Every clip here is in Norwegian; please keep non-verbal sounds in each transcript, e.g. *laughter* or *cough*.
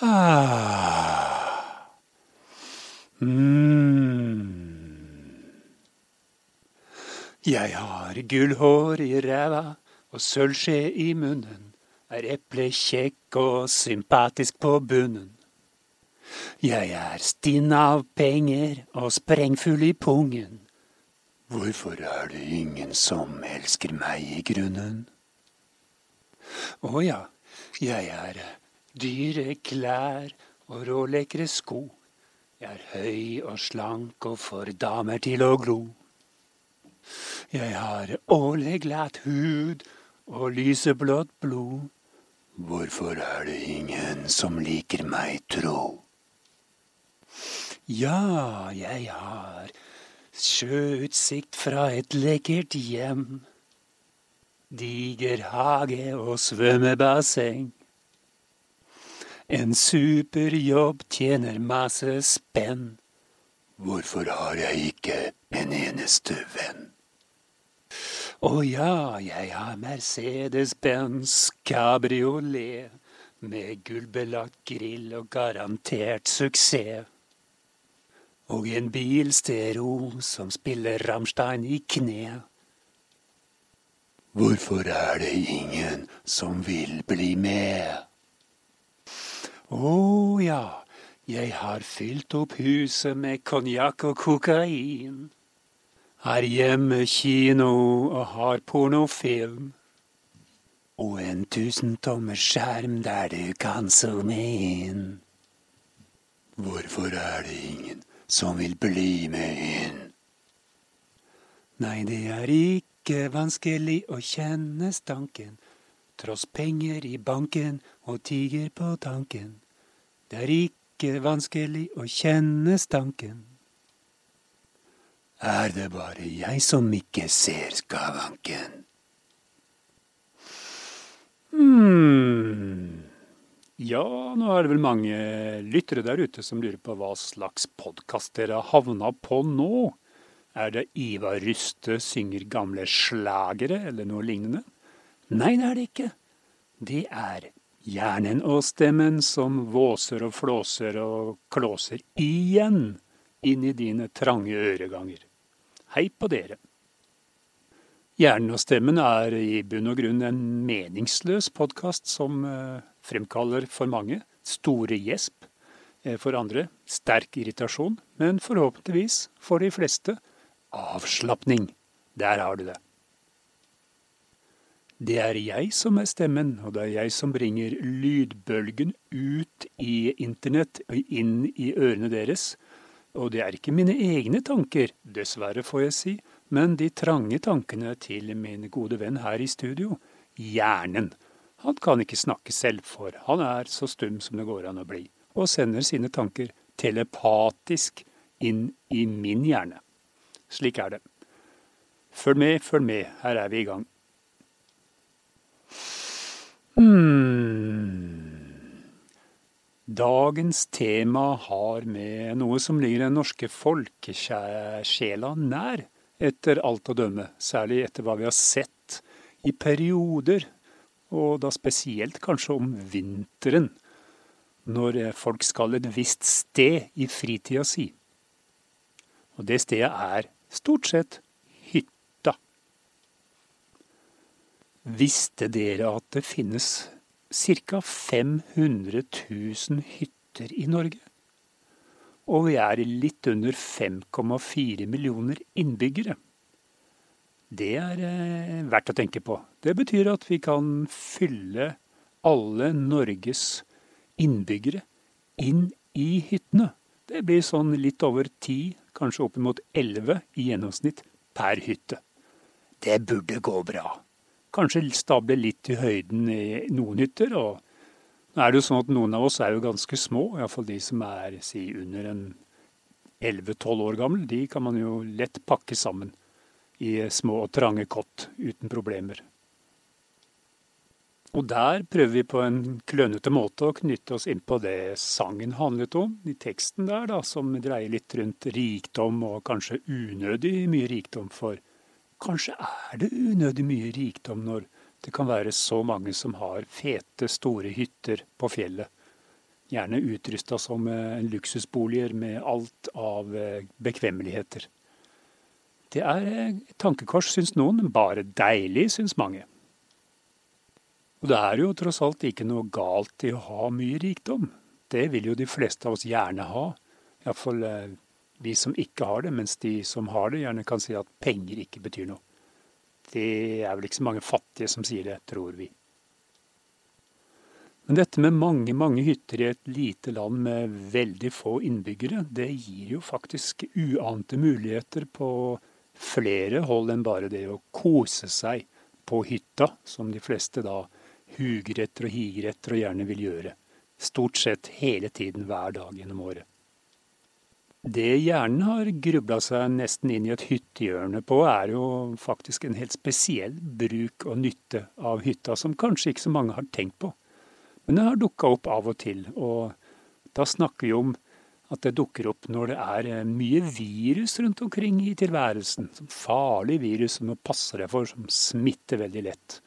Ah. *sighs* Mm. Jeg har gullhår i ræva og sølvskje i munnen, er eplekjekk og sympatisk på bunnen. Jeg er stinn av penger og sprengfull i pungen. Hvorfor er det ingen som elsker meg i grunnen? Å ja, jeg er dyre klær og rålekre sko. Jeg er høy og slank og får damer til å glo. Jeg har åleglatt hud og lyseblått blod. Hvorfor er det ingen som liker meg, tro? Ja, jeg har sjøutsikt fra et lekkert hjem. Diger hage og svømmebasseng. En super jobb tjener masse spenn. Hvorfor har jeg ikke en eneste venn? Å ja, jeg har Mercedes-Benz kabriolet med gullbelagt grill og garantert suksess. Og en bilstereo som spiller Rammstein i kne. Hvorfor er det ingen som vil bli med? Å ja, jeg har fylt opp huset med konjakk og kokain. Har hjemmekino og har pornofilm. Og en tusentommers skjerm der du kan zoome inn. Hvorfor er det ingen som vil bli med inn? Nei, det er ikke vanskelig å kjenne stanken, tross penger i banken og tiger på tanken. Det er ikke vanskelig å kjenne stanken. Er det bare jeg som ikke ser skavanken? Hmm. Ja, nå er det vel mange lyttere der ute som lurer på hva slags podkast dere har havna på nå. Er det Ivar Ryste synger gamle slagere eller noe lignende? Nei, det er det ikke. Det er hjernen og stemmen som våser og flåser og klåser igjen inn i dine trange øreganger. Hei på dere. Hjernen og stemmen er i bunn og grunn en meningsløs podkast som eh, fremkaller for mange store gjesp, eh, for andre sterk irritasjon, men forhåpentligvis for de fleste avslapning. Der har du det. Det er jeg som er stemmen, og det er jeg som bringer lydbølgen ut i internett og inn i ørene deres. Og det er ikke mine egne tanker, dessverre får jeg si, men de trange tankene til min gode venn her i studio, hjernen. Han kan ikke snakke selv, for han er så stum som det går an å bli, og sender sine tanker telepatisk inn i min hjerne. Slik er det. Følg med, følg med, her er vi i gang. Hmm. Dagens tema har med noe som ligger den norske folkesjela nær, etter alt å dømme. Særlig etter hva vi har sett i perioder, og da spesielt kanskje om vinteren. Når folk skal et visst sted i fritida si. Og det stedet er stort sett Visste dere at det finnes ca. 500 000 hytter i Norge? Og vi er litt under 5,4 millioner innbyggere. Det er eh, verdt å tenke på. Det betyr at vi kan fylle alle Norges innbyggere inn i hyttene. Det blir sånn litt over ti, kanskje oppimot elleve i gjennomsnitt per hytte. Det burde gå bra kanskje stable litt i høyden i noen hytter. og nå er det jo sånn at Noen av oss er jo ganske små, iallfall de som er si, under en 11-12 år gammel. De kan man jo lett pakke sammen i små og trange kott uten problemer. Og der prøver vi på en klønete måte å knytte oss inn på det sangen handlet om, i teksten der, da, som dreier litt rundt rikdom, og kanskje unødig mye rikdom for Kanskje er det unødig mye rikdom når det kan være så mange som har fete, store hytter på fjellet. Gjerne utrusta som luksusboliger med alt av bekvemmeligheter. Det er et tankekors, syns noen, bare deilig, syns mange. Og det er jo tross alt ikke noe galt i å ha mye rikdom. Det vil jo de fleste av oss gjerne ha. Iallfall eh, vi som ikke har det, mens de som har det, gjerne kan si at penger ikke betyr noe. Det er vel ikke så mange fattige som sier det, tror vi. Men dette med mange, mange hytter i et lite land med veldig få innbyggere, det gir jo faktisk uante muligheter på flere hold enn bare det å kose seg på hytta, som de fleste da huger etter og higer etter og gjerne vil gjøre. Stort sett hele tiden hver dag gjennom året. Det hjernen har grubla seg nesten inn i et hyttehjørne på, er jo faktisk en helt spesiell bruk og nytte av hytta, som kanskje ikke så mange har tenkt på. Men det har dukka opp av og til, og da snakker vi om at det dukker opp når det er eh, mye virus rundt omkring i tilværelsen. Som farlig virus som du passer deg for, som smitter veldig lett.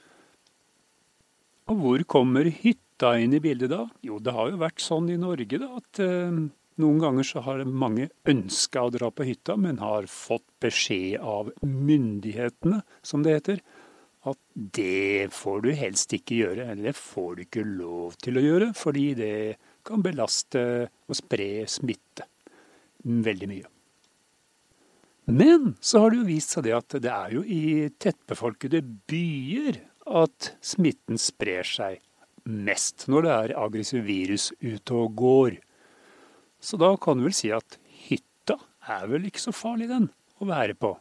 Og hvor kommer hytta inn i bildet da? Jo, det har jo vært sånn i Norge da, at eh, noen ganger så har mange ønska å dra på hytta, men har fått beskjed av myndighetene, som det heter, at det får du helst ikke gjøre, eller det får du ikke lov til å gjøre, fordi det kan belaste og spre smitte veldig mye. Men så har det jo vist seg det at det er jo i tettbefolkede byer at smitten sprer seg mest, når det er aggressive virus ute og går. Så da kan du vel si at hytta er vel ikke så farlig, den, å være på.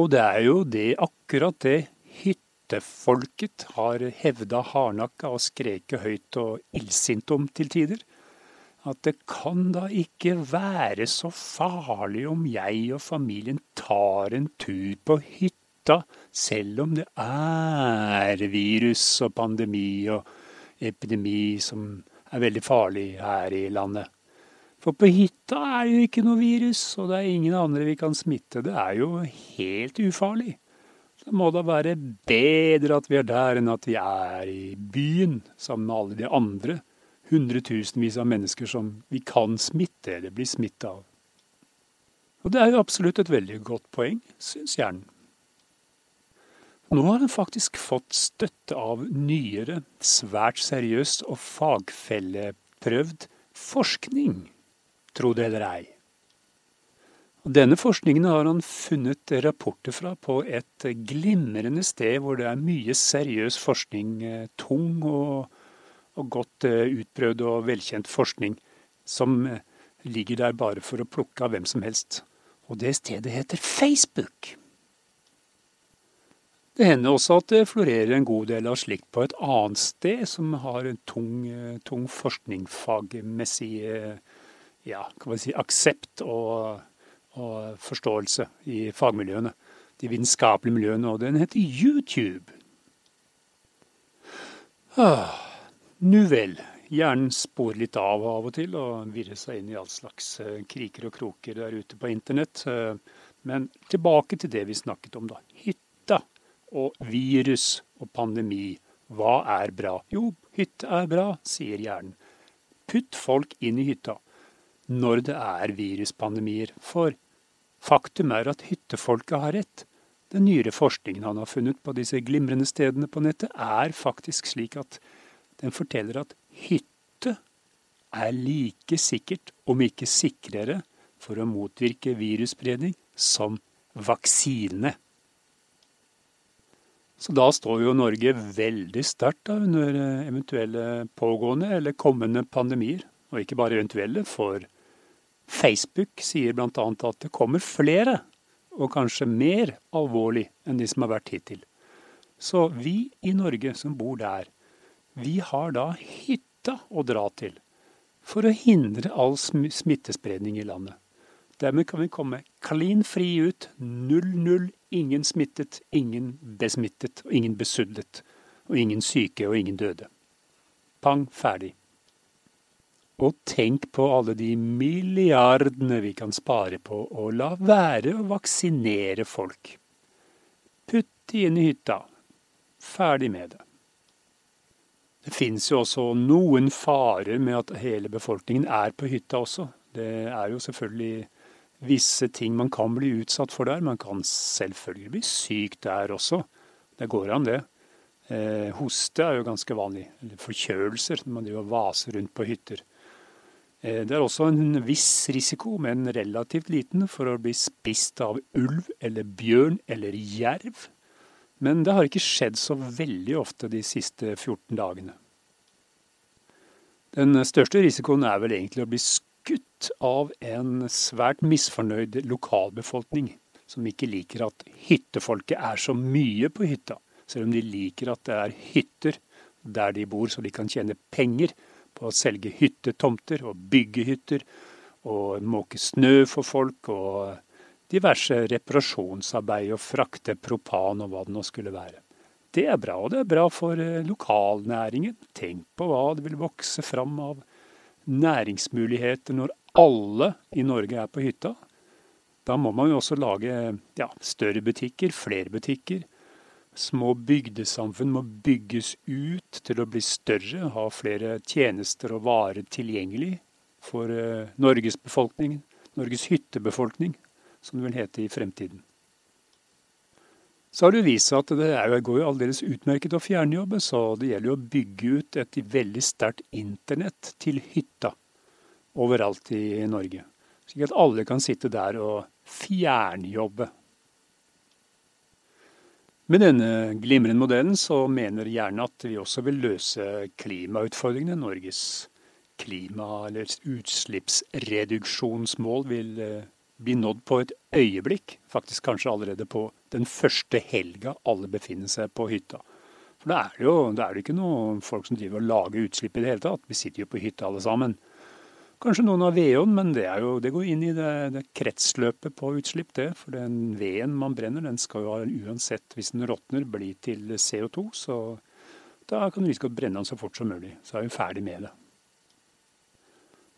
Og det er jo det, akkurat det hyttefolket har hevda hardnakka og skreket høyt og illsint om til tider. At det kan da ikke være så farlig om jeg og familien tar en tur på hytta, selv om det er virus og pandemi og epidemi som er veldig farlig her i landet. For på hytta er det jo ikke noe virus, og det er ingen andre vi kan smitte. Det er jo helt ufarlig. Det må da være bedre at vi er der enn at vi er i byen sammen med alle de andre hundretusenvis av mennesker som vi kan smitte eller bli smitta av. Og det er jo absolutt et veldig godt poeng, syns hjernen. Nå har han faktisk fått støtte av nyere, svært seriøst og fagfelleprøvd forskning, tro det eller ei. Denne forskningen har han funnet rapporter fra på et glimrende sted hvor det er mye seriøs forskning, eh, tung og, og godt eh, utprøvd og velkjent forskning, som eh, ligger der bare for å plukke av hvem som helst. Og det stedet heter Facebook. Det hender også at det florerer en god del av slikt på et annet sted som har en tung, tung forskningsfagmessig ja, si, aksept og og forståelse i fagmiljøene. De vitenskapelige miljøene. Og den heter YouTube. Ah, nu vel. Hjernen sporer litt av av og til og virrer seg inn i all slags uh, kriker og kroker der ute på internett. Men tilbake til det vi snakket om, da. Hytta og virus og pandemi. Hva er bra? Jo, hytte er bra, sier hjernen. Putt folk inn i hytta når det er viruspandemier. For faktum er at hyttefolket har rett. Den nyere forskningen han har funnet på disse glimrende stedene på nettet, er faktisk slik at den forteller at hytte er like sikkert, om ikke sikrere, for å motvirke virusspredning som vaksine. Så da står jo Norge veldig sterkt under eventuelle pågående eller kommende pandemier. Og ikke bare eventuelle, for Facebook sier bl.a. at det kommer flere, og kanskje mer alvorlig enn de som har vært hittil. Så vi i Norge som bor der, vi har da hytta å dra til for å hindre all smittespredning i landet. Dermed kan vi komme klin fri ut. Null, null. Ingen smittet, ingen besmittet, og ingen besudlet. Og ingen syke, og ingen døde. Pang, ferdig. Og tenk på alle de milliardene vi kan spare på å la være å vaksinere folk. Putt de inn i hytta. Ferdig med det. Det finnes jo også noen farer med at hele befolkningen er på hytta også. Det er jo selvfølgelig visse ting man kan bli utsatt for der. Man kan selvfølgelig bli syk der også. Det går an, det. Eh, hoste er jo ganske vanlig. Eller forkjølelser når man driver vaser rundt på hytter. Eh, det er også en viss risiko, men relativt liten, for å bli spist av ulv eller bjørn eller jerv. Men det har ikke skjedd så veldig ofte de siste 14 dagene. Den største risikoen er vel egentlig å bli skutt av en svært misfornøyd lokalbefolkning, som ikke liker at hyttefolket er så mye på hytta, selv om de liker at det er hytter der de bor, så de kan tjene penger på å selge hyttetomter og bygge hytter og måke snø for folk og diverse reparasjonsarbeid og frakte propan og hva det nå skulle være. Det er bra, og det er bra for eh, lokalnæringen. Tenk på hva det vil vokse fram av næringsmuligheter når alle i Norge er på hytta. Da må man jo også lage ja, større butikker, flere butikker. Små bygdesamfunn må bygges ut til å bli større, ha flere tjenester og varer tilgjengelig for uh, Norges befolkning, Norges hyttebefolkning, som det vil hete i fremtiden. Så har det vist seg at det går jo aldeles utmerket å fjernjobbe, så det gjelder jo å bygge ut et veldig sterkt internett til hytta overalt i Norge. Slik at alle kan sitte der og fjernjobbe med denne glimrende modellen så mener gjerne at vi også vil løse klimautfordringene. Norges klima- eller utslippsreduksjonsmål vil eh, bli nådd på et øyeblikk. Faktisk kanskje allerede på den første helga alle befinner seg på hytta. For da er det jo det er det ikke noen folk som driver og lager utslipp i det hele tatt. Vi sitter jo på hytta alle sammen. Kanskje noen har vedovn, men det, jo, det, går inn i det, det, kretsløpet på utslipp, det. For den veden man brenner, den skal jo uansett, hvis den råtner, bli til CO2. Så da kan vi godt brenne den så fort som mulig. Så er vi ferdig med det.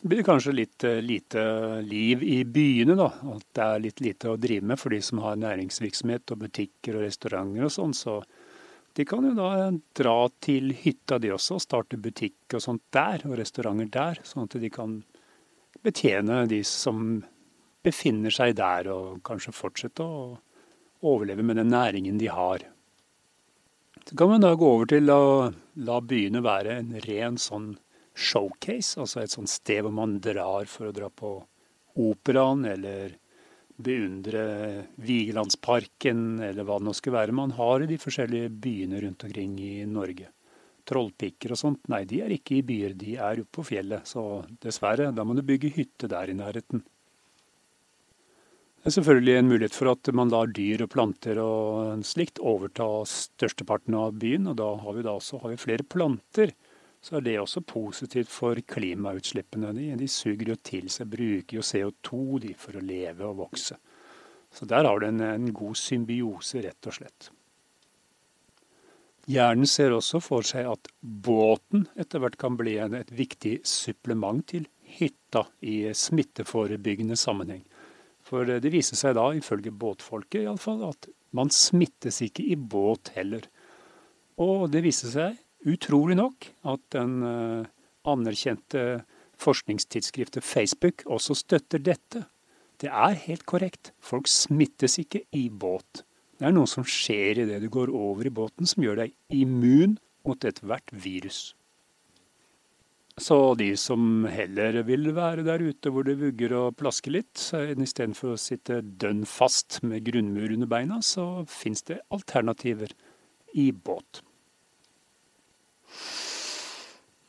Det blir kanskje litt uh, lite liv i byene, da. At det er litt lite å drive med for de som har næringsvirksomhet og butikker og restauranter og sånn. Så de kan jo da dra til hytta de også, og starte butikk og sånt der, og restauranter der. Sånn at de kan betjene de som befinner seg der, og kanskje fortsette å overleve med den næringen de har. Så kan man da gå over til å la byene være en ren sånn showcase, altså et sånt sted hvor man drar for å dra på operaen eller beundre Vigelandsparken eller hva det nå skal være man har i de forskjellige byene rundt omkring i Norge trollpikker og sånt, nei, de er ikke i byer, de er oppe på fjellet. Så dessverre, da må du bygge hytte der i nærheten. Det er selvfølgelig en mulighet for at man lar dyr og planter og slikt overta størsteparten av byen, og da har vi da også har vi flere planter. Så er det også positivt for klimautslippene. De, de suger jo til seg, bruker jo CO2 de, for å leve og vokse. Så der har du en, en god symbiose, rett og slett. Hjernen ser også for seg at båten etter hvert kan bli et viktig supplement til hytta i smitteforebyggende sammenheng. For det viser seg da, ifølge båtfolket iallfall, at man smittes ikke i båt heller. Og det viser seg, utrolig nok, at den uh, anerkjente forskningstidsskriftet Facebook også støtter dette. Det er helt korrekt. Folk smittes ikke i båt. Det er noe som skjer idet du går over i båten som gjør deg immun mot ethvert virus. Så de som heller vil være der ute hvor det vugger og plasker litt, istedenfor å sitte dønn fast med grunnmur under beina, så fins det alternativer i båt.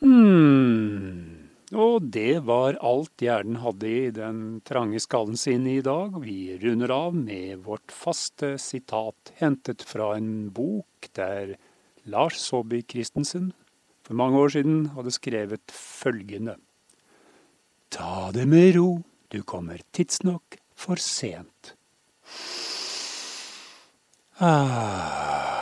Hmm. Og det var alt hjernen hadde i den trange skallen sin i dag. Vi runder av med vårt faste sitat hentet fra en bok der Lars Saabye Christensen for mange år siden hadde skrevet følgende. Ta det med ro, du kommer tidsnok for sent. Ah.